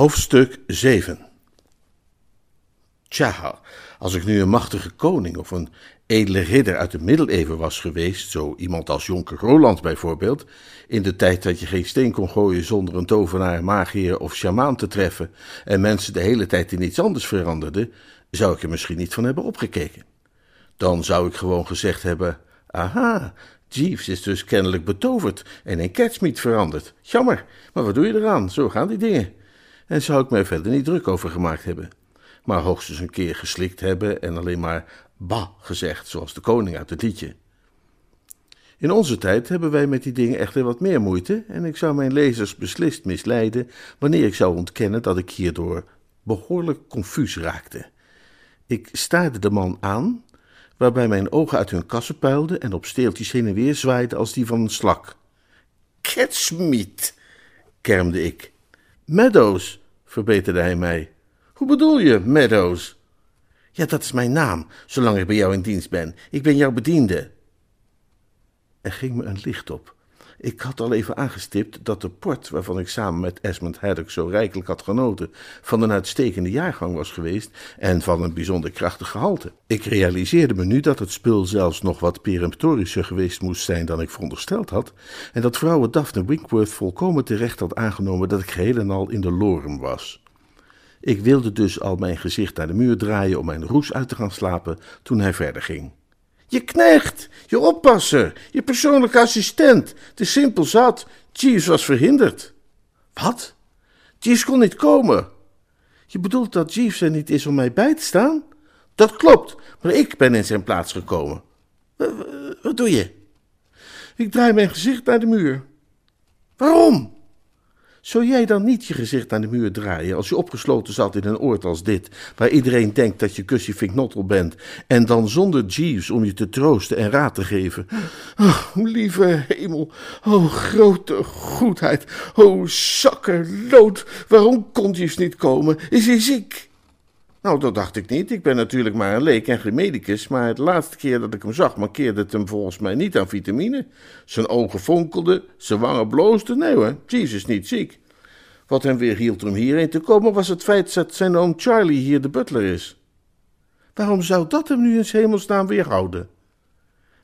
Hoofdstuk 7 Tja, als ik nu een machtige koning of een edele ridder uit de middeleeuwen was geweest, zo iemand als Jonker Roland bijvoorbeeld, in de tijd dat je geen steen kon gooien zonder een tovenaar, magier of sjamaan te treffen en mensen de hele tijd in iets anders veranderden, zou ik er misschien niet van hebben opgekeken. Dan zou ik gewoon gezegd hebben: Aha, Jeeves is dus kennelijk betoverd en in Catsmeet veranderd. Jammer, maar wat doe je eraan? Zo gaan die dingen. En zou ik mij verder niet druk over gemaakt hebben. Maar hoogstens een keer geslikt hebben en alleen maar bah gezegd, zoals de koning uit het liedje. In onze tijd hebben wij met die dingen echter wat meer moeite en ik zou mijn lezers beslist misleiden wanneer ik zou ontkennen dat ik hierdoor behoorlijk confuus raakte. Ik staarde de man aan, waarbij mijn ogen uit hun kassen puilden en op steeltjes heen en weer zwaaiden als die van een slak. Catsmeet, kermde ik. Meadows, verbeterde hij mij. Hoe bedoel je, Meadows? Ja, dat is mijn naam, zolang ik bij jou in dienst ben. Ik ben jouw bediende. Er ging me een licht op. Ik had al even aangestipt dat de port, waarvan ik samen met Esmond Haddock zo rijkelijk had genoten, van een uitstekende jaargang was geweest en van een bijzonder krachtig gehalte. Ik realiseerde me nu dat het spul zelfs nog wat peremptorischer geweest moest zijn dan ik verondersteld had, en dat vrouwe Daphne Winkworth volkomen terecht had aangenomen dat ik geheel en al in de lorem was. Ik wilde dus al mijn gezicht naar de muur draaien om mijn roes uit te gaan slapen toen hij verder ging. Je knecht, je oppasser, je persoonlijke assistent. Is simpel zat. Jeeves was verhinderd. Wat? Jeeves kon niet komen. Je bedoelt dat Jeeves er niet is om mij bij te staan? Dat klopt, maar ik ben in zijn plaats gekomen. Wat doe je? Ik draai mijn gezicht naar de muur. Waarom? Zou jij dan niet je gezicht naar de muur draaien als je opgesloten zat in een oord als dit, waar iedereen denkt dat je Finknottel bent, en dan zonder Jeeves om je te troosten en raad te geven? Oh, lieve hemel, oh grote goedheid, oh zakkerlood, waarom kon Jeeves niet komen? Is hij ziek? Nou, dat dacht ik niet. Ik ben natuurlijk maar een leek en geen medicus, maar het laatste keer dat ik hem zag, markeerde het hem volgens mij niet aan vitamine. Zijn ogen fonkelden, zijn wangen bloosden. Nee hoor, Jeeves is niet ziek. Wat hem weer hield om hierheen te komen, was het feit dat zijn oom Charlie hier de butler is. Waarom zou dat hem nu in hemelsnaam weerhouden?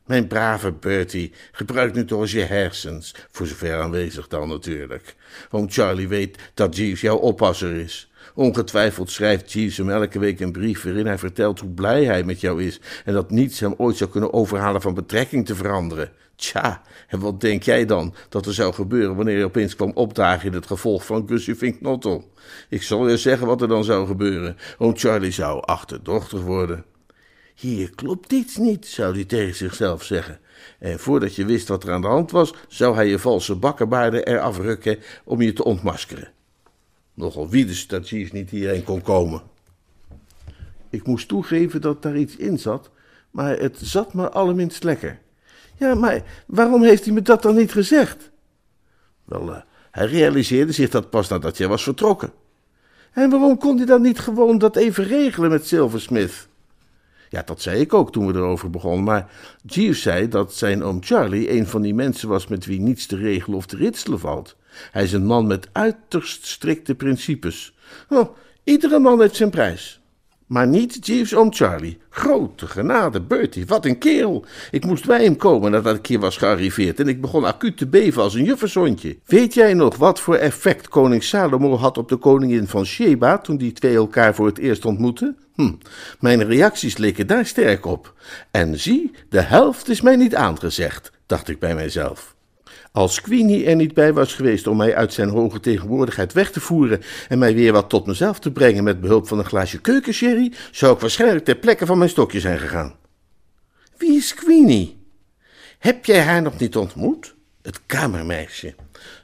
Mijn brave Bertie, gebruik nu toch eens je hersens, voor zover aanwezig dan natuurlijk. Oom Charlie weet dat Jeeves jouw oppasser is. Ongetwijfeld schrijft Jeeves hem elke week een brief waarin hij vertelt hoe blij hij met jou is en dat niets hem ooit zou kunnen overhalen van betrekking te veranderen. Tja, en wat denk jij dan dat er zou gebeuren wanneer hij opeens kwam opdagen in het gevolg van Gussie Finknottel? Ik zal je zeggen wat er dan zou gebeuren. Oom Charlie zou achterdochtig worden. Hier klopt iets niet, zou hij tegen zichzelf zeggen. En voordat je wist wat er aan de hand was, zou hij je valse bakkenbaarden eraf rukken om je te ontmaskeren. Nogal wie dat Jeeves niet hierheen kon komen. Ik moest toegeven dat daar iets in zat, maar het zat me allerminst lekker. Ja, maar waarom heeft hij me dat dan niet gezegd? Wel, uh, hij realiseerde zich dat pas nadat jij was vertrokken. En waarom kon hij dan niet gewoon dat even regelen met Silversmith? Ja, dat zei ik ook toen we erover begonnen, maar Jeeves zei dat zijn oom Charlie een van die mensen was met wie niets te regelen of te ritselen valt. Hij is een man met uiterst strikte principes. Oh, iedere man heeft zijn prijs. Maar niet Jeeves oom Charlie. Grote genade, Bertie, wat een kerel. Ik moest bij hem komen nadat ik hier was gearriveerd en ik begon acuut te beven als een juffershondje. Weet jij nog wat voor effect koning Salomo had op de koningin van Sheba toen die twee elkaar voor het eerst ontmoetten? Hm, mijn reacties leken daar sterk op. En zie, de helft is mij niet aangezegd, dacht ik bij mijzelf. Als Queenie er niet bij was geweest om mij uit zijn hoge tegenwoordigheid weg te voeren en mij weer wat tot mezelf te brengen met behulp van een glaasje keukensherry, zou ik waarschijnlijk ter plekke van mijn stokje zijn gegaan. Wie is Queenie? Heb jij haar nog niet ontmoet? Het kamermeisje.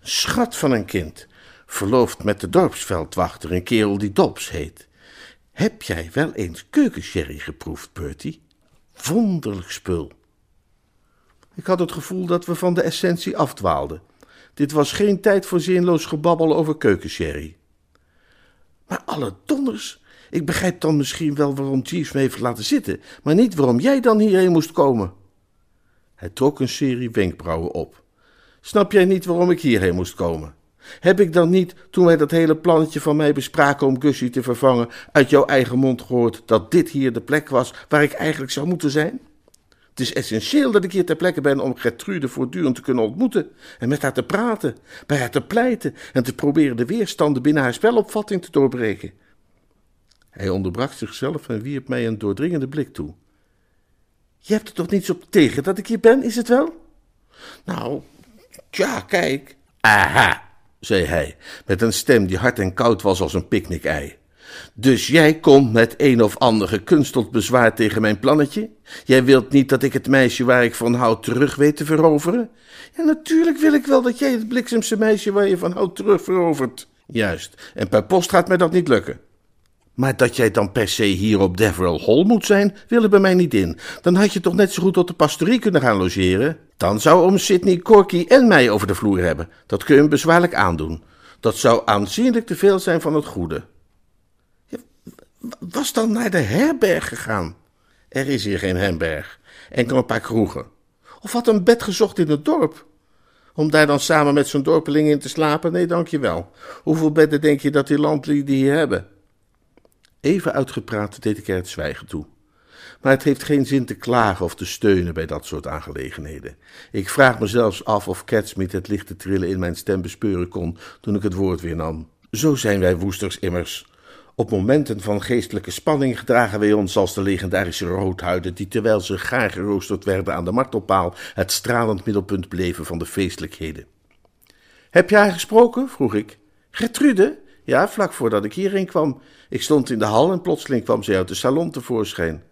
Schat van een kind. Verloofd met de dorpsveldwachter, een kerel die Dobbs heet. Heb jij wel eens keukensherry geproefd, Bertie? Wonderlijk spul. Ik had het gevoel dat we van de essentie afdwaalden. Dit was geen tijd voor zinloos gebabbel over keukensherry. Maar alle donders, ik begrijp dan misschien wel waarom Jeeves me heeft laten zitten, maar niet waarom jij dan hierheen moest komen. Hij trok een serie wenkbrauwen op. Snap jij niet waarom ik hierheen moest komen? Heb ik dan niet, toen wij dat hele plannetje van mij bespraken om Gussie te vervangen, uit jouw eigen mond gehoord dat dit hier de plek was waar ik eigenlijk zou moeten zijn? Het is essentieel dat ik hier ter plekke ben om Gertrude voortdurend te kunnen ontmoeten en met haar te praten, bij haar te pleiten en te proberen de weerstanden binnen haar spelopvatting te doorbreken. Hij onderbrak zichzelf en wierp mij een doordringende blik toe. Je hebt er toch niets op tegen dat ik hier ben, is het wel? Nou, tja, kijk. Aha, zei hij, met een stem die hard en koud was als een picknick-ei. Dus jij komt met een of ander gekunsteld bezwaar tegen mijn plannetje? Jij wilt niet dat ik het meisje waar ik van houd terug weet te veroveren? Ja, natuurlijk wil ik wel dat jij het bliksemse meisje waar je van houdt terug verovert. Juist, en per post gaat mij dat niet lukken. Maar dat jij dan per se hier op Deverell Hall moet zijn, wil er bij mij niet in. Dan had je toch net zo goed tot de pastorie kunnen gaan logeren? Dan zou oom Sidney Corky en mij over de vloer hebben. Dat kun je hem bezwaarlijk aandoen. Dat zou aanzienlijk te veel zijn van het goede. Was dan naar de herberg gegaan? Er is hier geen herberg. Enkel een paar kroegen. Of had een bed gezocht in het dorp? Om daar dan samen met zo'n dorpeling in te slapen? Nee, dankjewel. Hoeveel bedden denk je dat die landlieden hier hebben? Even uitgepraat deed ik er het zwijgen toe. Maar het heeft geen zin te klagen of te steunen bij dat soort aangelegenheden. Ik vraag me zelfs af of Catsmeet het lichte trillen in mijn stem bespeuren kon toen ik het woord weer nam. Zo zijn wij woesters immers. Op momenten van geestelijke spanning gedragen wij ons als de legendarische roodhuiden die terwijl ze gaar geroosterd werden aan de martelpaal het stralend middelpunt bleven van de feestelijkheden. Heb je haar gesproken? vroeg ik. Gertrude? Ja, vlak voordat ik hierheen kwam. Ik stond in de hal en plotseling kwam ze uit de salon tevoorschijn.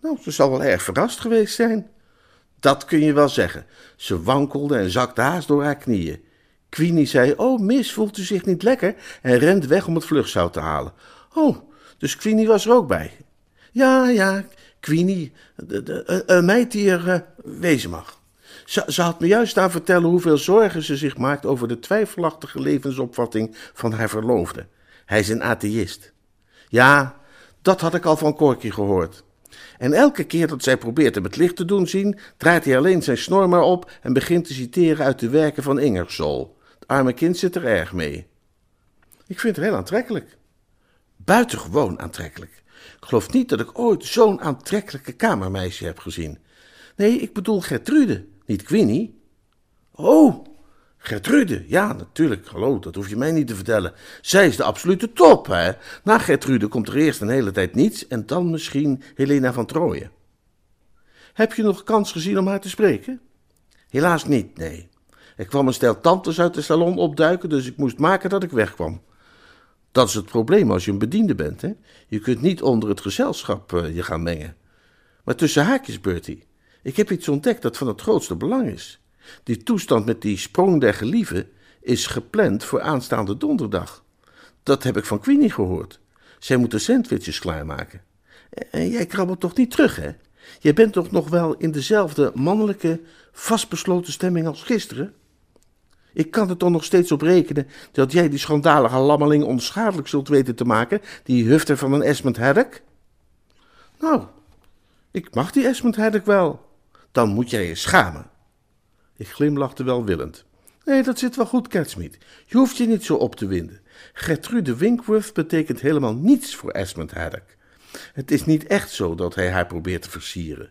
Nou, ze zal wel erg verrast geweest zijn. Dat kun je wel zeggen. Ze wankelde en zakte haast door haar knieën. Queenie zei: Oh, mis, voelt u zich niet lekker? en rent weg om het vluchtzout te halen. Oh, dus Queenie was er ook bij. Ja, ja, Queenie, een meid die er uh, wezen mag. Ze, ze, had me juist aan vertellen hoeveel zorgen ze zich maakt over de twijfelachtige levensopvatting van haar verloofde. Hij is een atheïst. Ja, dat had ik al van Corky gehoord. En elke keer dat zij probeert hem het licht te doen zien, draait hij alleen zijn snor maar op en begint te citeren uit de werken van Ingersoll. Het arme kind zit er erg mee. Ik vind het heel aantrekkelijk. Buitengewoon aantrekkelijk. Ik geloof niet dat ik ooit zo'n aantrekkelijke kamermeisje heb gezien. Nee, ik bedoel Gertrude, niet Queenie. Oh, Gertrude, ja, natuurlijk, hallo, dat hoef je mij niet te vertellen. Zij is de absolute top, hè. Na Gertrude komt er eerst een hele tijd niets en dan misschien Helena van Trooien. Heb je nog kans gezien om haar te spreken? Helaas niet, nee. Er kwam een stel tantes uit de salon opduiken, dus ik moest maken dat ik wegkwam. Dat is het probleem als je een bediende bent, hè. Je kunt niet onder het gezelschap uh, je gaan mengen. Maar tussen haakjes, Bertie, ik heb iets ontdekt dat van het grootste belang is. Die toestand met die sprong der gelieven is gepland voor aanstaande donderdag. Dat heb ik van Queenie gehoord. Zij moet de sandwiches klaarmaken. En jij krabbelt toch niet terug, hè? Jij bent toch nog wel in dezelfde mannelijke, vastbesloten stemming als gisteren? Ik kan er toch nog steeds op rekenen dat jij die schandalige lammeling onschadelijk zult weten te maken, die hufter van een Esmond Haddock? Nou, ik mag die Esmond Haddock wel. Dan moet jij je schamen. Ik glimlachte welwillend. Nee, dat zit wel goed, Catsmeet. Je hoeft je niet zo op te winden. Gertrude Winkworth betekent helemaal niets voor Esmond Haddock. Het is niet echt zo dat hij haar probeert te versieren.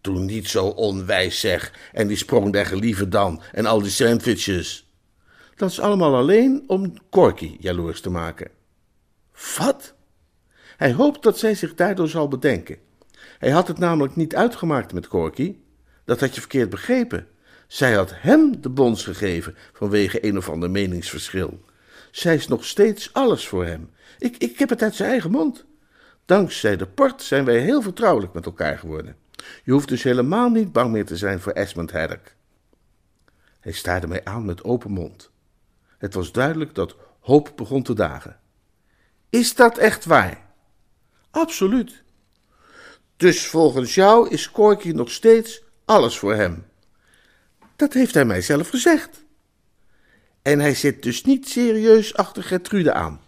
Doe niet zo onwijs, zeg. En die sprong der dan. En al die sandwiches. Dat is allemaal alleen om Corky jaloers te maken. Wat? Hij hoopt dat zij zich daardoor zal bedenken. Hij had het namelijk niet uitgemaakt met Corky. Dat had je verkeerd begrepen. Zij had hem de bons gegeven vanwege een of ander meningsverschil. Zij is nog steeds alles voor hem. Ik, ik heb het uit zijn eigen mond. Dankzij de port zijn wij heel vertrouwelijk met elkaar geworden. Je hoeft dus helemaal niet bang meer te zijn voor Esmond Haddock. Hij staarde mij aan met open mond. Het was duidelijk dat hoop begon te dagen. Is dat echt waar? Absoluut. Dus volgens jou is Corky nog steeds alles voor hem. Dat heeft hij mij zelf gezegd. En hij zit dus niet serieus achter Gertrude aan.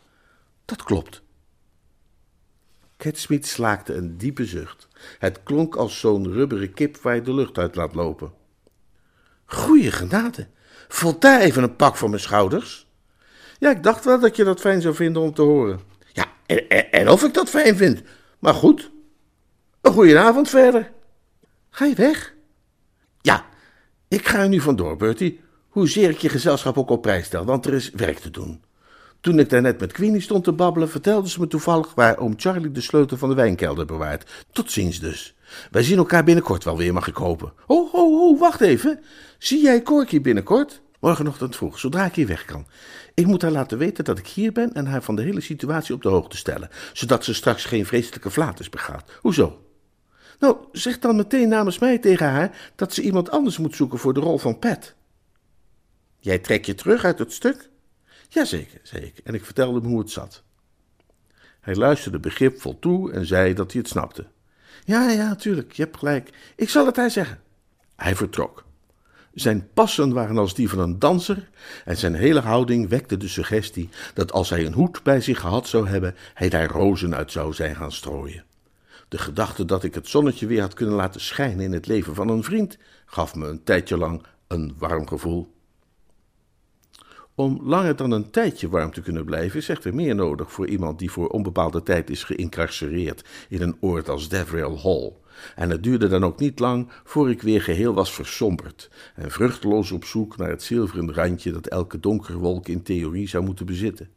Dat klopt. Catsmeet slaakte een diepe zucht. Het klonk als zo'n rubberen kip waar je de lucht uit laat lopen. Goeie genade, voelt daar even een pak voor mijn schouders? Ja, ik dacht wel dat je dat fijn zou vinden om te horen. Ja, en, of ik dat fijn vind. Maar goed, een goeie avond verder. Ga je weg? Ja, ik ga er nu vandoor, Bertie. Hoezeer ik je gezelschap ook op prijs stel, want er is werk te doen. Toen ik daarnet met Queenie stond te babbelen, vertelde ze me toevallig waar oom Charlie de sleutel van de wijnkelder bewaart. Tot ziens dus. Wij zien elkaar binnenkort wel weer, mag ik hopen. Oh, oh, oh, wacht even. Zie jij Corky binnenkort? Morgenochtend vroeg, zodra ik hier weg kan. Ik moet haar laten weten dat ik hier ben en haar van de hele situatie op de hoogte stellen, zodat ze straks geen vreselijke flaters begaat. Hoezo? Nou, zeg dan meteen namens mij tegen haar dat ze iemand anders moet zoeken voor de rol van Pat. Jij trek je terug uit het stuk? Jazeker, zei ik, en ik vertelde hem hoe het zat. Hij luisterde begripvol toe en zei dat hij het snapte. Ja, ja, natuurlijk, je hebt gelijk. Ik zal het haar zeggen. Hij vertrok. Zijn passen waren als die van een danser en zijn hele houding wekte de suggestie dat als hij een hoed bij zich gehad zou hebben, hij daar rozen uit zou zijn gaan strooien. De gedachte dat ik het zonnetje weer had kunnen laten schijnen in het leven van een vriend gaf me een tijdje lang een warm gevoel. Om langer dan een tijdje warm te kunnen blijven, is echter meer nodig voor iemand die voor onbepaalde tijd is geïncarcereerd in een oord als Deverill Hall. En het duurde dan ook niet lang voor ik weer geheel was versomberd en vruchteloos op zoek naar het zilveren randje dat elke donkere wolk in theorie zou moeten bezitten.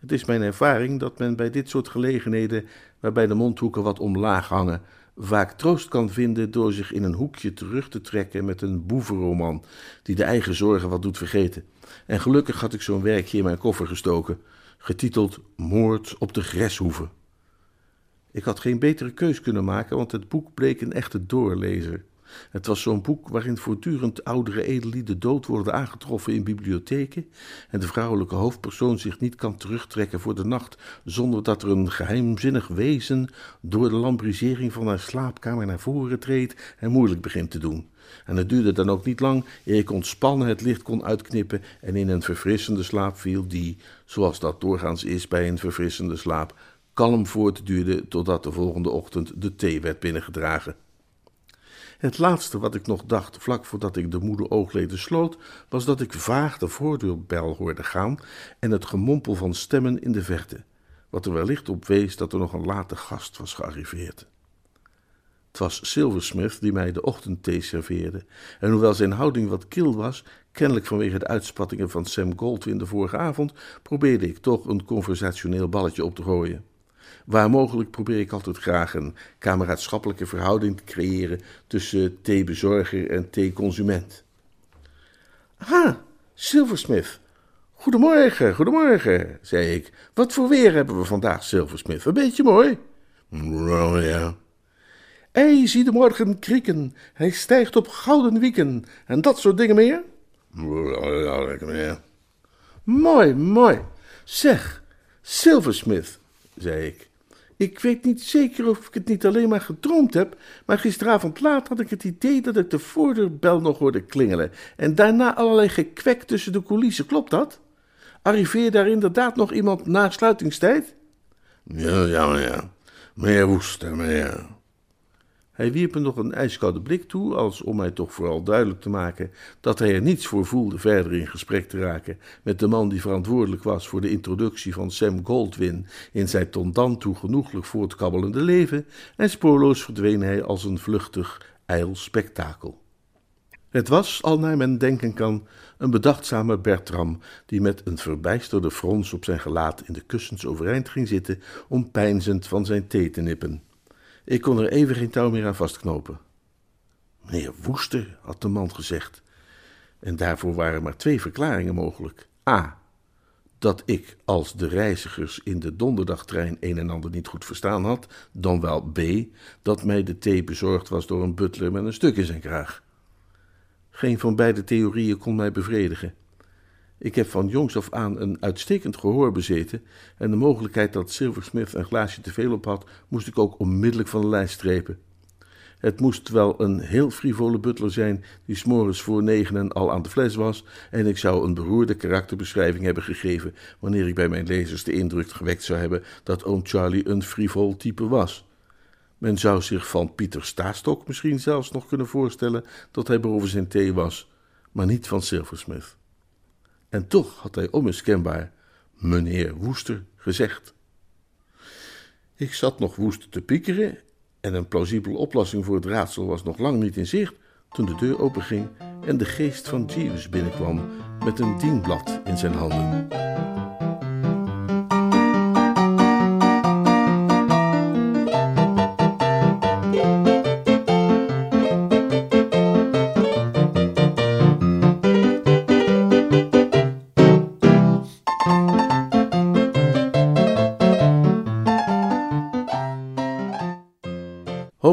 Het is mijn ervaring dat men bij dit soort gelegenheden, waarbij de mondhoeken wat omlaag hangen, vaak troost kan vinden door zich in een hoekje terug te trekken met een boevenroman die de eigen zorgen wat doet vergeten. En gelukkig had ik zo'n werkje in mijn koffer gestoken, getiteld Moord op de Greshoeve. Ik had geen betere keus kunnen maken, want het boek bleek een echte doorlezer. Het was zo'n boek waarin voortdurend oudere edellieden dood worden aangetroffen in bibliotheken en de vrouwelijke hoofdpersoon zich niet kan terugtrekken voor de nacht zonder dat er een geheimzinnig wezen door de lambrisering van haar slaapkamer naar voren treedt en moeilijk begint te doen. En het duurde dan ook niet lang eer ik ontspannen het licht kon uitknippen en in een verfrissende slaap viel die, zoals dat doorgaans is bij een verfrissende slaap, kalm voortduurde totdat de volgende ochtend de thee werd binnengedragen. Het laatste wat ik nog dacht, vlak voordat ik de moede oogleden sloot, was dat ik vaag de voordeurbel hoorde gaan en het gemompel van stemmen in de verte, wat er wellicht op wees dat er nog een late gast was gearriveerd. Het was Silversmith die mij de ochtendthee serveerde, en hoewel zijn houding wat kil was, kennelijk vanwege de uitspattingen van Sam Goldwyn de vorige avond, probeerde ik toch een conversationeel balletje op te gooien. Waar mogelijk probeer ik altijd graag een kameraadschappelijke verhouding te creëren tussen theebezorger en theeconsument. Ha, Silversmith. Goedemorgen, goedemorgen, zei ik. Wat voor weer hebben we vandaag, Silversmith? Een beetje mooi? Wel ja. Ei, zie de morgen krieken. Hij stijgt op gouden wieken en dat soort dingen meer? Ja, lekker meer. Mooi, mooi. Zeg, Silversmith, zei ik. Ik weet niet zeker of ik het niet alleen maar gedroomd heb, maar gisteravond laat had ik het idee dat ik de voordeurbel nog hoorde klingelen en daarna allerlei gekwek tussen de coulissen. Klopt dat? Arriveert daar inderdaad nog iemand na sluitingstijd? Ja, ja, ja. Meneer Woester, meneer. Hij wierp me nog een ijskoude blik toe, als om mij toch vooral duidelijk te maken dat hij er niets voor voelde verder in gesprek te raken met de man die verantwoordelijk was voor de introductie van Sam Goldwyn in zijn tot dan toe genoeglijk voortkabbelende leven, en spoorloos verdween hij als een vluchtig, ijl spektakel. Het was, al naar men denken kan, een bedachtzame Bertram die met een verbijsterde frons op zijn gelaat in de kussens overeind ging zitten om pijnzend van zijn thee te nippen. Ik kon er even geen touw meer aan vastknopen. Meneer Woester, had de man gezegd. En daarvoor waren maar twee verklaringen mogelijk. A. dat ik, als de reizigers in de donderdagtrein een en ander niet goed verstaan had, dan wel B, dat mij de thee bezorgd was door een butler met een stuk in zijn kraag. Geen van beide theorieën kon mij bevredigen. Ik heb van jongs af aan een uitstekend gehoor bezeten en de mogelijkheid dat Silversmith een glaasje te veel op had, moest ik ook onmiddellijk van de lijst strepen. Het moest wel een heel frivole butler zijn die s'morgens voor negenen al aan de fles was, en ik zou een beroerde karakterbeschrijving hebben gegeven wanneer ik bij mijn lezers de indruk gewekt zou hebben dat oom Charlie een frivol type was. Men zou zich van Pieter Staastok misschien zelfs nog kunnen voorstellen dat hij boven zijn thee was, maar niet van Silversmith. En toch had hij onmiskenbaar meneer Woester gezegd. Ik zat nog woest te piekeren en een plausibele oplossing voor het raadsel was nog lang niet in zicht toen de deur openging en de geest van Jeeves binnenkwam met een dienblad in zijn handen.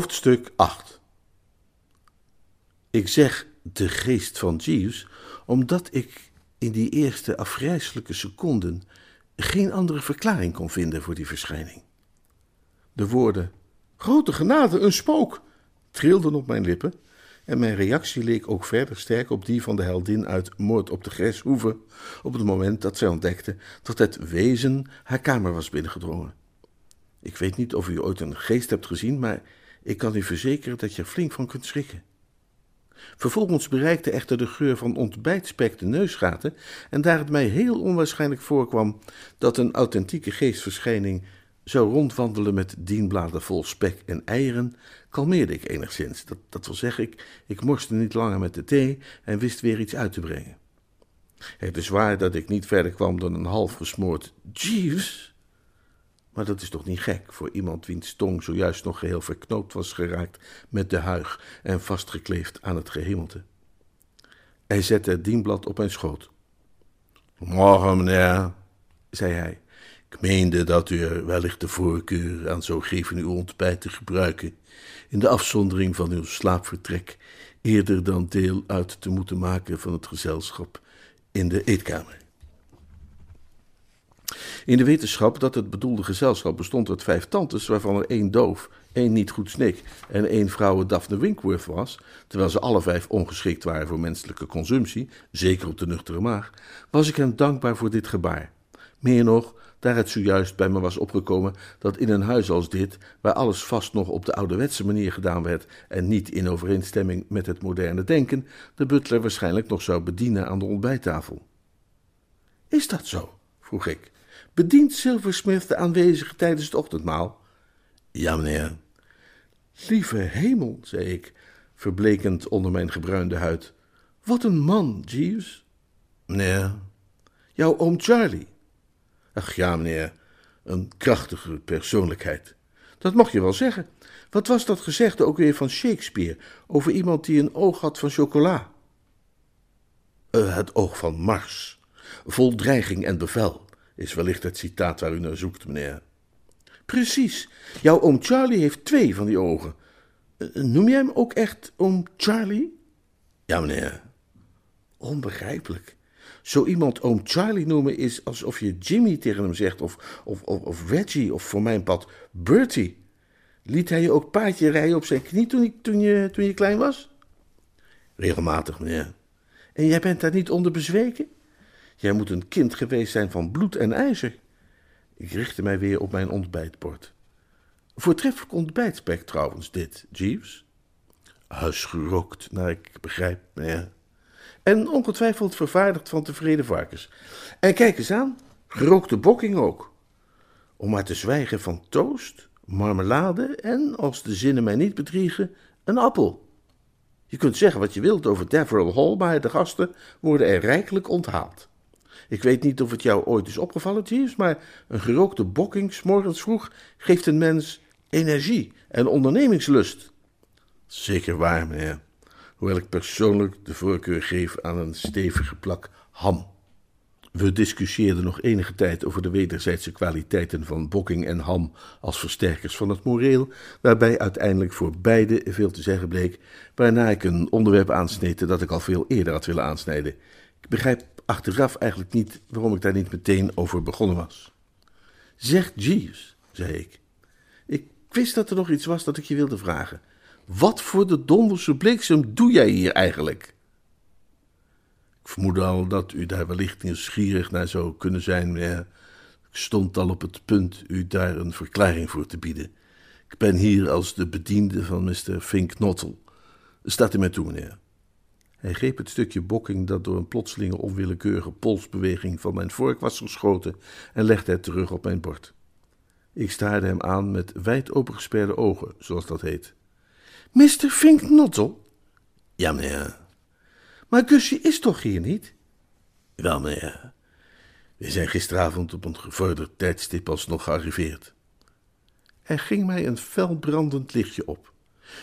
Hoofdstuk 8 Ik zeg de geest van Jeeves, omdat ik in die eerste afgrijselijke seconden geen andere verklaring kon vinden voor die verschijning. De woorden grote genade, een spook, trilden op mijn lippen en mijn reactie leek ook verder sterk op die van de heldin uit Moord op de Greshoeve op het moment dat zij ontdekte dat het wezen haar kamer was binnengedrongen. Ik weet niet of u ooit een geest hebt gezien, maar ik kan u verzekeren dat je er flink van kunt schrikken. Vervolgens bereikte echter de geur van ontbijtspek de neusgaten, en daar het mij heel onwaarschijnlijk voorkwam dat een authentieke geestverschijning zou rondwandelen met dienbladen vol spek en eieren, kalmeerde ik enigszins. Dat, dat wil zeggen, ik, ik morste niet langer met de thee en wist weer iets uit te brengen. Het is waar dat ik niet verder kwam dan een half gesmoord Jeeves maar dat is toch niet gek voor iemand wiens tong zojuist nog geheel verknoopt was geraakt met de huig en vastgekleefd aan het gehemelte. Hij zette het dienblad op mijn schoot. Morgen, meneer, zei hij. Ik meende dat u er wellicht de voorkeur aan zou geven uw ontbijt te gebruiken in de afzondering van uw slaapvertrek, eerder dan deel uit te moeten maken van het gezelschap in de eetkamer. In de wetenschap dat het bedoelde gezelschap bestond uit vijf tantes, waarvan er één doof, één niet goed snik en één vrouw Daphne Winkworth was, terwijl ze alle vijf ongeschikt waren voor menselijke consumptie, zeker op de nuchtere maag, was ik hem dankbaar voor dit gebaar. Meer nog, daar het zojuist bij me was opgekomen dat in een huis als dit, waar alles vast nog op de ouderwetse manier gedaan werd en niet in overeenstemming met het moderne denken, de butler waarschijnlijk nog zou bedienen aan de ontbijttafel. Is dat zo? vroeg ik. Bedient Silversmith de aanwezigen tijdens het ochtendmaal? Ja, meneer. Lieve hemel, zei ik, verblekend onder mijn gebruinde huid. Wat een man, Jeeves. Meneer. Jouw oom Charlie. Ach ja, meneer, een krachtige persoonlijkheid. Dat mag je wel zeggen. Wat was dat gezegde ook weer van Shakespeare over iemand die een oog had van chocola? Uh, het oog van Mars, vol dreiging en bevel is wellicht het citaat waar u naar zoekt, meneer. Precies. Jouw oom Charlie heeft twee van die ogen. Eh, noem jij hem ook echt oom Charlie? Ja, meneer. Onbegrijpelijk. Zo iemand oom Charlie noemen is alsof je Jimmy tegen hem zegt, of, of, of, of Reggie, of voor mijn pad Bertie. Liet hij je ook paardje rijden op zijn knie toen, toen, je, toen je klein was? Regelmatig, meneer. En jij bent daar niet onder bezweken? Jij moet een kind geweest zijn van bloed en ijzer. Ik richtte mij weer op mijn ontbijtbord. Voortreffelijk ontbijtspek trouwens, dit, Jeeves. Huisgerookt, naar ik begrijp, ja. En ongetwijfeld vervaardigd van tevreden varkens. En kijk eens aan, gerookte bokking ook. Om maar te zwijgen van toast, marmelade en, als de zinnen mij niet bedriegen, een appel. Je kunt zeggen wat je wilt over Deverell Hall, maar de gasten worden er rijkelijk onthaald. Ik weet niet of het jou ooit is opgevallen, Jeeves, maar een gerookte bokking morgens vroeg geeft een mens energie en ondernemingslust. Zeker waar, meneer. Hoewel ik persoonlijk de voorkeur geef aan een stevige plak ham. We discussieerden nog enige tijd over de wederzijdse kwaliteiten van Bokking en Ham als versterkers van het moreel, waarbij uiteindelijk voor beide veel te zeggen bleek, waarna ik een onderwerp aansneed dat ik al veel eerder had willen aansnijden. Ik begrijp achteraf eigenlijk niet waarom ik daar niet meteen over begonnen was. Zeg Jeeves, zei ik. Ik wist dat er nog iets was dat ik je wilde vragen. Wat voor de donderse bliksem doe jij hier eigenlijk? Ik vermoed al dat u daar wellicht nieuwsgierig naar zou kunnen zijn, meneer. Ik stond al op het punt u daar een verklaring voor te bieden. Ik ben hier als de bediende van Mr. Fink Nottel. Staat u mij toe, meneer? Hij greep het stukje bokking dat door een plotselinge onwillekeurige polsbeweging van mijn vork was geschoten en legde het terug op mijn bord. Ik staarde hem aan met wijd opengesperde ogen, zoals dat heet. Mr. Fink Nottel? Ja, meneer. Maar Gussie is toch hier niet? Wel, meneer. We zijn gisteravond op een gevorderd tijdstip alsnog gearriveerd. Er ging mij een felbrandend lichtje op.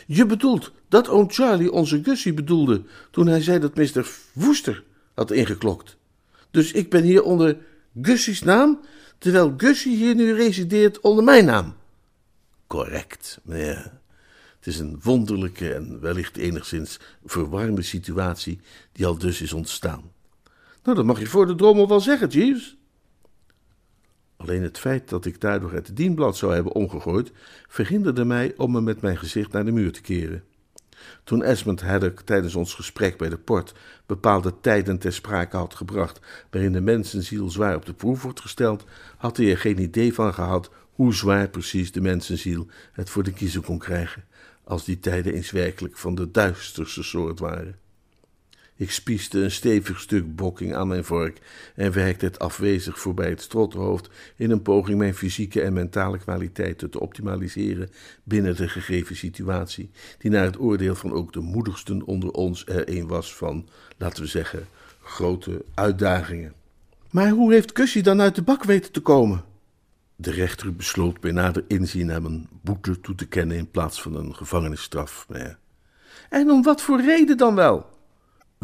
Je bedoelt dat oom Charlie onze Gussie bedoelde toen hij zei dat Mr. Woester had ingeklokt. Dus ik ben hier onder Gussie's naam, terwijl Gussie hier nu resideert onder mijn naam. Correct, meneer. Het is een wonderlijke en wellicht enigszins verwarmde situatie die al dus is ontstaan. Nou, dat mag je voor de drommel wel zeggen, Jeeves. Alleen het feit dat ik daardoor het dienblad zou hebben omgegooid, verhinderde mij om me met mijn gezicht naar de muur te keren. Toen Esmond Haddock tijdens ons gesprek bij de port bepaalde tijden ter sprake had gebracht waarin de mensenziel zwaar op de proef wordt gesteld, had hij er geen idee van gehad hoe zwaar precies de mensenziel het voor de kiezer kon krijgen als die tijden eens werkelijk van de duisterste soort waren. Ik spieste een stevig stuk bokking aan mijn vork en werkte het afwezig voorbij het strothoofd in een poging mijn fysieke en mentale kwaliteiten te optimaliseren binnen de gegeven situatie, die naar het oordeel van ook de moedigsten onder ons er een was van, laten we zeggen, grote uitdagingen. Maar hoe heeft Cussie dan uit de bak weten te komen? De rechter besloot bij nader inzien hem een boete toe te kennen in plaats van een gevangenisstraf. En om wat voor reden dan wel?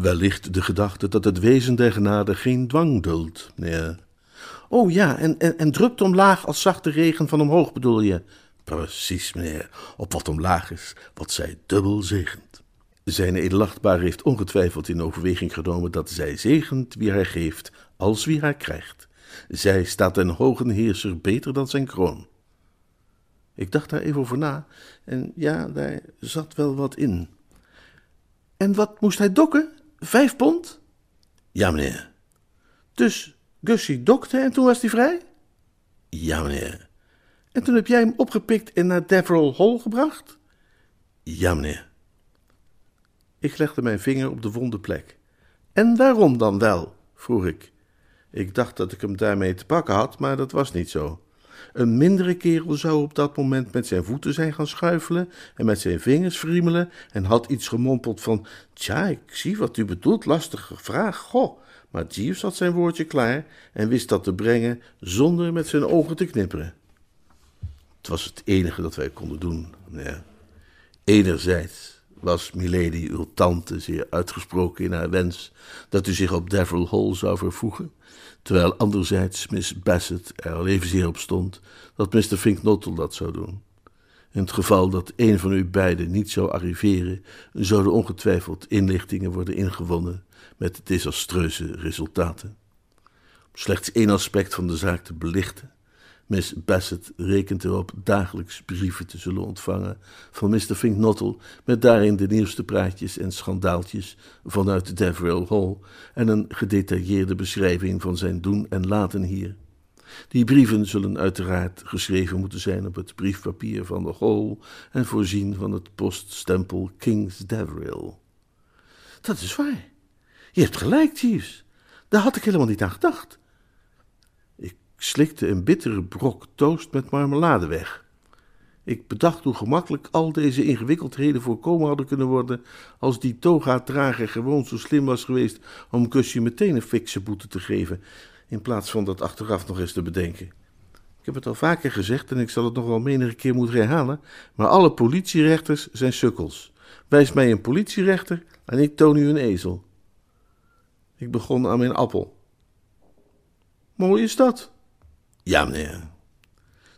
Wellicht de gedachte dat het wezen der genade geen dwang duldt, meneer. Oh ja, en, en, drupt omlaag als zachte regen van omhoog bedoel je? Precies, meneer. Op wat omlaag is, wat zij dubbel zegent. Zijn edelachtbaar heeft ongetwijfeld in overweging genomen dat zij zegent wie hij geeft, als wie hij krijgt. Zij staat een hoge heerser beter dan zijn kroon. Ik dacht daar even over na en ja, daar zat wel wat in. En wat moest hij dokken? Vijf pond? Ja, meneer. Dus Gussie dokte en toen was hij vrij? Ja, meneer. En toen heb jij hem opgepikt en naar Deverell Hall gebracht? Ja, meneer. Ik legde mijn vinger op de wonde plek. En waarom dan wel? vroeg ik. Ik dacht dat ik hem daarmee te pakken had, maar dat was niet zo. Een mindere kerel zou op dat moment met zijn voeten zijn gaan schuifelen en met zijn vingers friemelen en had iets gemompeld van: Tja, ik zie wat u bedoelt, lastige vraag, goh. Maar Jeeves had zijn woordje klaar en wist dat te brengen zonder met zijn ogen te knipperen. Het was het enige dat wij konden doen. Ja. Enerzijds was Milady, uw tante, zeer uitgesproken in haar wens dat u zich op Devil Hall zou vervoegen terwijl anderzijds Miss Bassett er al evenzeer op stond dat Mr. Finknottel dat zou doen. In het geval dat een van u beiden niet zou arriveren, zouden ongetwijfeld inlichtingen worden ingewonnen met desastreuze resultaten. Om slechts één aspect van de zaak te belichten, Miss Bassett rekent erop dagelijks brieven te zullen ontvangen van Mr. Finknottel, met daarin de nieuwste praatjes en schandaaltjes vanuit Deverell Hall en een gedetailleerde beschrijving van zijn doen en laten hier. Die brieven zullen uiteraard geschreven moeten zijn op het briefpapier van de Hall en voorzien van het poststempel King's Deverell. Dat is waar. Je hebt gelijk, Jeeves. Daar had ik helemaal niet aan gedacht slikte een bittere brok toast met marmelade weg. Ik bedacht hoe gemakkelijk al deze ingewikkeldheden voorkomen hadden kunnen worden als die toga-drager gewoon zo slim was geweest om Kusje meteen een fikse boete te geven, in plaats van dat achteraf nog eens te bedenken. Ik heb het al vaker gezegd en ik zal het nog wel menige keer moeten herhalen, maar alle politierechters zijn sukkels. Wijs mij een politierechter en ik toon u een ezel. Ik begon aan mijn appel. Mooi is dat. Ja, meneer.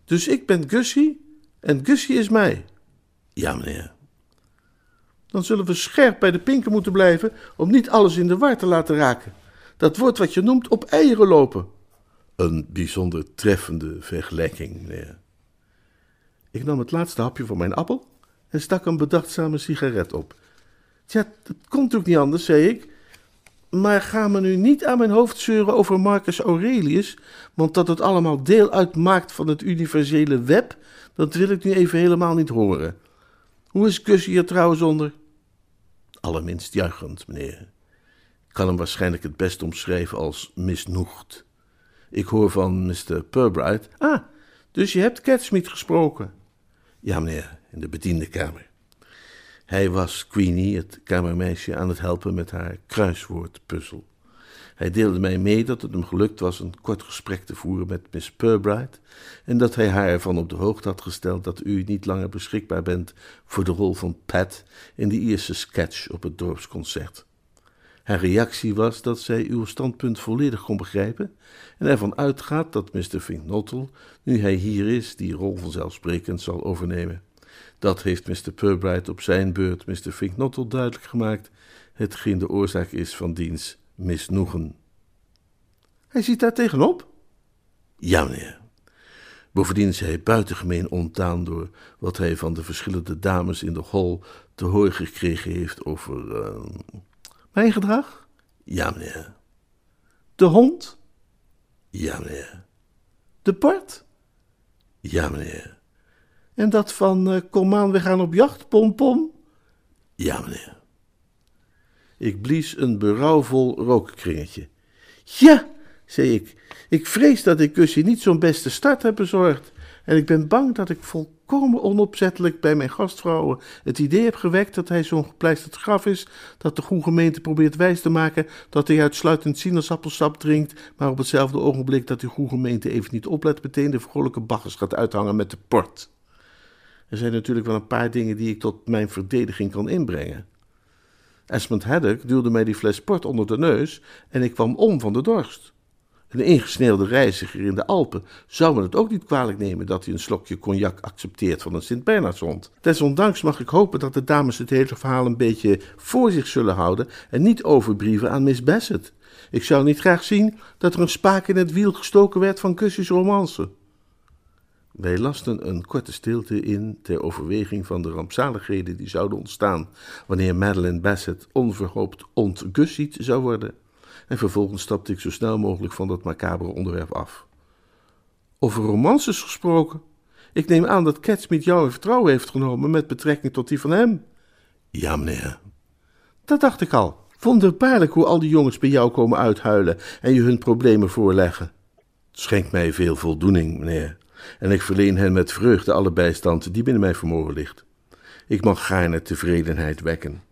Dus ik ben Gussie en Gussie is mij. Ja, meneer. Dan zullen we scherp bij de pinken moeten blijven om niet alles in de war te laten raken. Dat wordt wat je noemt op eieren lopen. Een bijzonder treffende vergelijking, meneer. Ik nam het laatste hapje van mijn appel en stak een bedachtzame sigaret op. Tja, dat komt natuurlijk niet anders, zei ik. Maar ga me nu niet aan mijn hoofd zeuren over Marcus Aurelius, want dat het allemaal deel uitmaakt van het universele web, dat wil ik nu even helemaal niet horen. Hoe is Gussie hier trouwens onder? Allerminst juichend, meneer. Ik kan hem waarschijnlijk het best omschrijven als misnoegd. Ik hoor van Mr. Purbright. Ah, dus je hebt Catsmeet gesproken? Ja, meneer, in de bediendenkamer. Hij was Queenie, het kamermeisje, aan het helpen met haar kruiswoordpuzzel. Hij deelde mij mee dat het hem gelukt was een kort gesprek te voeren met Miss Purbright en dat hij haar ervan op de hoogte had gesteld dat u niet langer beschikbaar bent voor de rol van Pat in de eerste sketch op het dorpsconcert. Haar reactie was dat zij uw standpunt volledig kon begrijpen en ervan uitgaat dat Mr. Finknottel, nu hij hier is, die rol vanzelfsprekend zal overnemen. Dat heeft Mr. Purbright op zijn beurt Mr. Finknottel duidelijk gemaakt, hetgeen de oorzaak is van diens misnoegen. Hij ziet daar tegenop? Ja, meneer. Bovendien is hij buitengemeen ontdaan door wat hij van de verschillende dames in de hall te horen gekregen heeft over. Uh... Mijn gedrag? Ja, meneer. De hond? Ja, meneer. De port? Ja, meneer. En dat van uh, kom aan, we gaan op jacht, pom pom? Ja, meneer. Ik blies een berouwvol rookkringetje. Ja, zei ik, ik vrees dat ik Gussie niet zo'n beste start heb bezorgd. En ik ben bang dat ik volkomen onopzettelijk bij mijn gastvrouwen het idee heb gewekt dat hij zo'n gepleisterd graf is, dat de goede gemeente probeert wijs te maken dat hij uitsluitend sinaasappelsap drinkt, maar op hetzelfde ogenblik dat de goede gemeente even niet oplet, meteen de vrolijke baggers gaat uithangen met de port. Er zijn natuurlijk wel een paar dingen die ik tot mijn verdediging kan inbrengen. Esmond Haddock duwde mij die fles port onder de neus en ik kwam om van de dorst. Een ingesneeuwde reiziger in de Alpen zou me het ook niet kwalijk nemen dat hij een slokje cognac accepteert van een Sint-Bernardshond. Desondanks mag ik hopen dat de dames het hele verhaal een beetje voor zich zullen houden en niet overbrieven aan Miss Bassett. Ik zou niet graag zien dat er een spaak in het wiel gestoken werd van Cussie's romance. Wij lasten een korte stilte in ter overweging van de rampzaligheden die zouden ontstaan wanneer Madeline Bassett onverhoopt ontgussied zou worden. En vervolgens stapte ik zo snel mogelijk van dat macabere onderwerp af. Over romances gesproken. Ik neem aan dat Catsmeet jou in vertrouwen heeft genomen met betrekking tot die van hem. Ja, meneer. Dat dacht ik al. Wonderbaarlijk hoe al die jongens bij jou komen uithuilen en je hun problemen voorleggen. Het schenkt mij veel voldoening, meneer en ik verleen hen met vreugde alle bijstand die binnen mijn vermogen ligt. Ik mag gaarne tevredenheid wekken.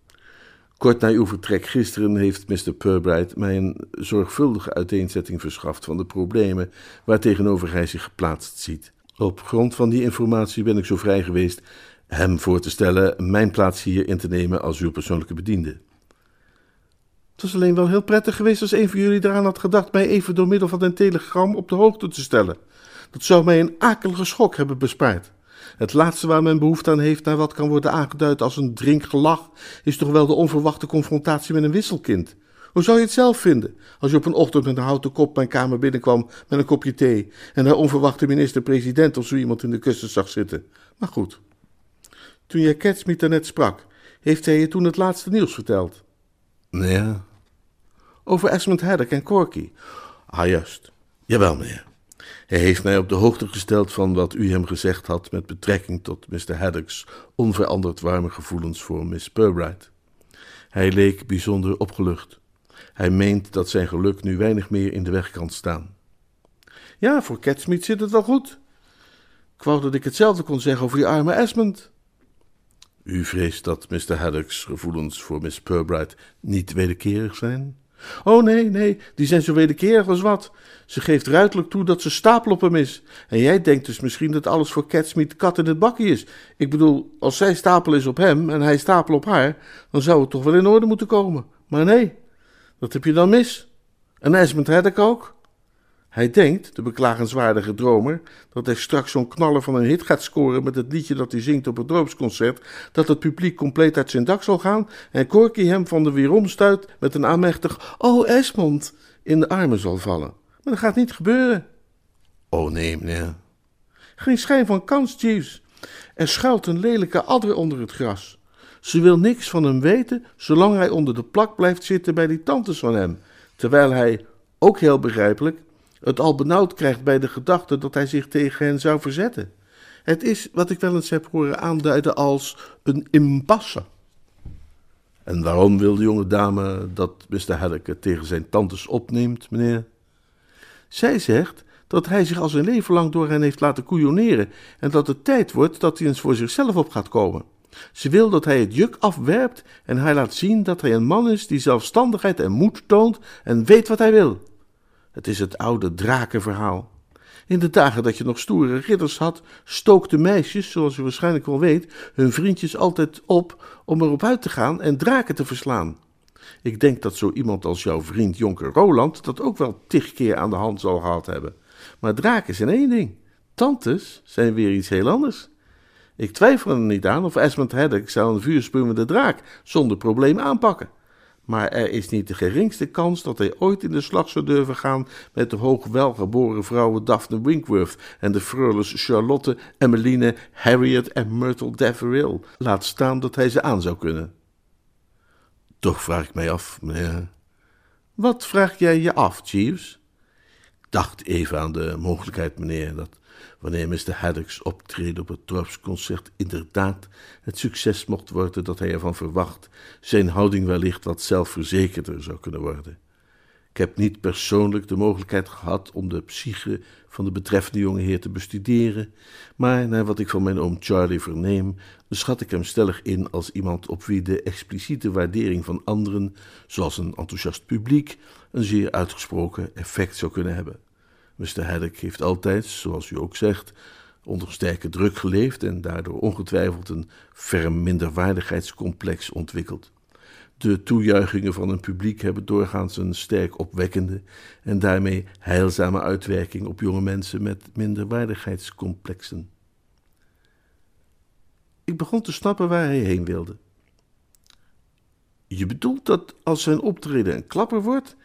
Kort na uw vertrek gisteren heeft Mr. Purbright mij een zorgvuldige uiteenzetting verschaft van de problemen waartegenover hij zich geplaatst ziet. Op grond van die informatie ben ik zo vrij geweest hem voor te stellen mijn plaats hier in te nemen als uw persoonlijke bediende. Het was alleen wel heel prettig geweest als een van jullie eraan had gedacht mij even door middel van een telegram op de hoogte te stellen. Dat zou mij een akelige schok hebben bespaard. Het laatste waar men behoefte aan heeft naar wat kan worden aangeduid als een drinkgelach, is toch wel de onverwachte confrontatie met een wisselkind. Hoe zou je het zelf vinden als je op een ochtend met een houten kop mijn kamer binnenkwam met een kopje thee en daar onverwachte minister-president of zo iemand in de kussen zag zitten? Maar goed. Toen jij Catsmeet daarnet sprak, heeft hij je toen het laatste nieuws verteld? Ja. Over Esmond Haddock en Corky? Ah, juist. Jawel, meneer. Hij heeft mij op de hoogte gesteld van wat u hem gezegd had met betrekking tot Mr. Haddock's onveranderd warme gevoelens voor Miss Purbright. Hij leek bijzonder opgelucht. Hij meent dat zijn geluk nu weinig meer in de weg kan staan. Ja, voor Catsmeet zit het wel goed. Ik wou dat ik hetzelfde kon zeggen over die arme Esmond. U vreest dat Mr. Haddock's gevoelens voor Miss Purbright niet wederkerig zijn? Oh nee, nee, die zijn zo wederkerig als wat. Ze geeft ruidelijk toe dat ze stapel op hem is. En jij denkt dus misschien dat alles voor Catsmeet kat in het bakje is. Ik bedoel, als zij stapel is op hem en hij stapel op haar, dan zou het toch wel in orde moeten komen. Maar nee, dat heb je dan mis. En Esmond Haddock ook. Hij denkt, de beklagenswaardige dromer, dat hij straks zo'n knaller van een hit gaat scoren met het liedje dat hij zingt op het dorpsconcert, dat het publiek compleet uit zijn dak zal gaan en Corky hem van de weeromstuit met een aanmächtig Oh Esmond in de armen zal vallen. Maar dat gaat niet gebeuren. Oh nee, meneer. Geen schijn van kans, Jeeves. Er schuilt een lelijke adder onder het gras. Ze wil niks van hem weten, zolang hij onder de plak blijft zitten bij die tantes van hem, terwijl hij, ook heel begrijpelijk, het al benauwd krijgt bij de gedachte dat hij zich tegen hen zou verzetten. Het is wat ik wel eens heb horen aanduiden als een impasse. En waarom wil de jonge dame dat Mr. Haddock het tegen zijn tantes opneemt, meneer? Zij zegt dat hij zich al zijn leven lang door hen heeft laten koeioneren en dat het tijd wordt dat hij eens voor zichzelf op gaat komen. Ze wil dat hij het juk afwerpt en hij laat zien dat hij een man is die zelfstandigheid en moed toont en weet wat hij wil. Het is het oude drakenverhaal. In de dagen dat je nog stoere ridders had, stookten meisjes, zoals u waarschijnlijk wel weet, hun vriendjes altijd op om erop uit te gaan en draken te verslaan. Ik denk dat zo iemand als jouw vriend Jonker Roland dat ook wel tig keer aan de hand zal gehad hebben. Maar draken zijn één ding, tantes zijn weer iets heel anders. Ik twijfel er niet aan of Esmond Haddock zou een vuurspuwende draak zonder probleem aanpakken. Maar er is niet de geringste kans dat hij ooit in de slag zou durven gaan met de hoogwelgeboren vrouwen Daphne Winkworth en de freules Charlotte, Emmeline, Harriet en Myrtle Deveril. Laat staan dat hij ze aan zou kunnen. Toch vraag ik mij af, meneer. Wat vraag jij je af, Jeeves? Dacht even aan de mogelijkheid, meneer, dat wanneer Mr. Haddocks optreden op het dorpsconcert inderdaad het succes mocht worden dat hij ervan verwacht, zijn houding wellicht wat zelfverzekerder zou kunnen worden. Ik heb niet persoonlijk de mogelijkheid gehad om de psyche van de betreffende jonge heer te bestuderen, maar naar wat ik van mijn oom Charlie verneem, schat ik hem stellig in als iemand op wie de expliciete waardering van anderen, zoals een enthousiast publiek, een zeer uitgesproken effect zou kunnen hebben. Mr. Haddock heeft altijd, zoals u ook zegt, onder sterke druk geleefd en daardoor ongetwijfeld een ferm minderwaardigheidscomplex ontwikkeld. De toejuichingen van een publiek hebben doorgaans een sterk opwekkende en daarmee heilzame uitwerking op jonge mensen met minderwaardigheidscomplexen. Ik begon te snappen waar hij heen wilde. Je bedoelt dat als zijn optreden een klapper wordt,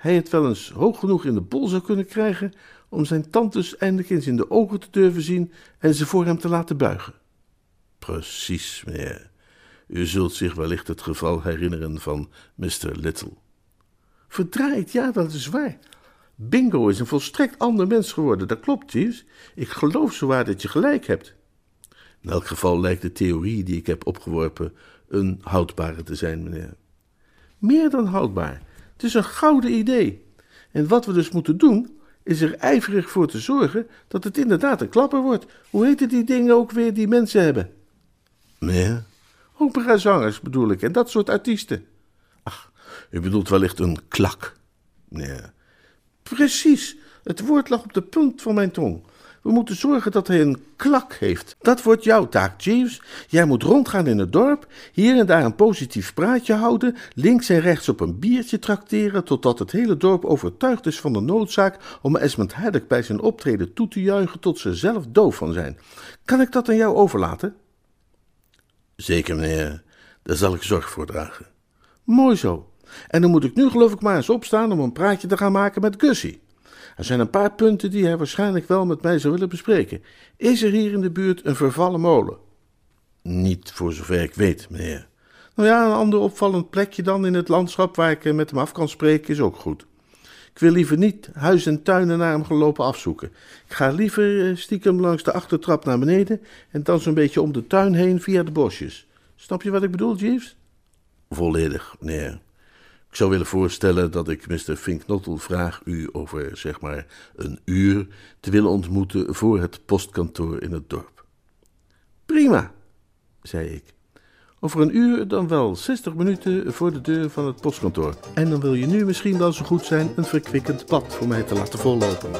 hij het wel eens hoog genoeg in de bol zou kunnen krijgen om zijn tantes eindelijk eens in de ogen te durven zien en ze voor hem te laten buigen. Precies, meneer. U zult zich wellicht het geval herinneren van Mr. Little. Verdraaid, ja, dat is waar. Bingo is een volstrekt ander mens geworden, dat klopt, Jeeves. Ik geloof zowaar dat je gelijk hebt. In elk geval lijkt de theorie die ik heb opgeworpen een houdbare te zijn, meneer. Meer dan houdbaar. Het is een gouden idee. En wat we dus moeten doen, is er ijverig voor te zorgen dat het inderdaad een klapper wordt. Hoe heten die dingen ook weer die mensen hebben? Meneer? Operazangers bedoel ik, en dat soort artiesten. Ach, u bedoelt wellicht een klak. Nee. Precies, het woord lag op de punt van mijn tong. We moeten zorgen dat hij een klak heeft. Dat wordt jouw taak, Jeeves. Jij moet rondgaan in het dorp, hier en daar een positief praatje houden, links en rechts op een biertje trakteren, totdat het hele dorp overtuigd is van de noodzaak om Esmond Haddock bij zijn optreden toe te juichen tot ze zelf doof van zijn. Kan ik dat aan jou overlaten? Zeker, meneer. Daar zal ik zorg voor dragen. Mooi zo. En dan moet ik nu geloof ik maar eens opstaan om een praatje te gaan maken met Gussie. Er zijn een paar punten die hij waarschijnlijk wel met mij zou willen bespreken. Is er hier in de buurt een vervallen molen? Niet voor zover ik weet, meneer. Nou ja, een ander opvallend plekje dan in het landschap waar ik met hem af kan spreken is ook goed. Ik wil liever niet huis en tuinen naar hem gelopen afzoeken. Ik ga liever eh, stiekem langs de achtertrap naar beneden en dan zo'n beetje om de tuin heen via de bosjes. Snap je wat ik bedoel, Jeeves? Volledig, meneer. Ik zou willen voorstellen dat ik Mr. Finknottel vraag u over, zeg maar, een uur te willen ontmoeten voor het postkantoor in het dorp. Prima, zei ik. Over een uur dan wel 60 minuten voor de deur van het postkantoor. En dan wil je nu misschien wel zo goed zijn een verkwikkend bad voor mij te laten vollopen.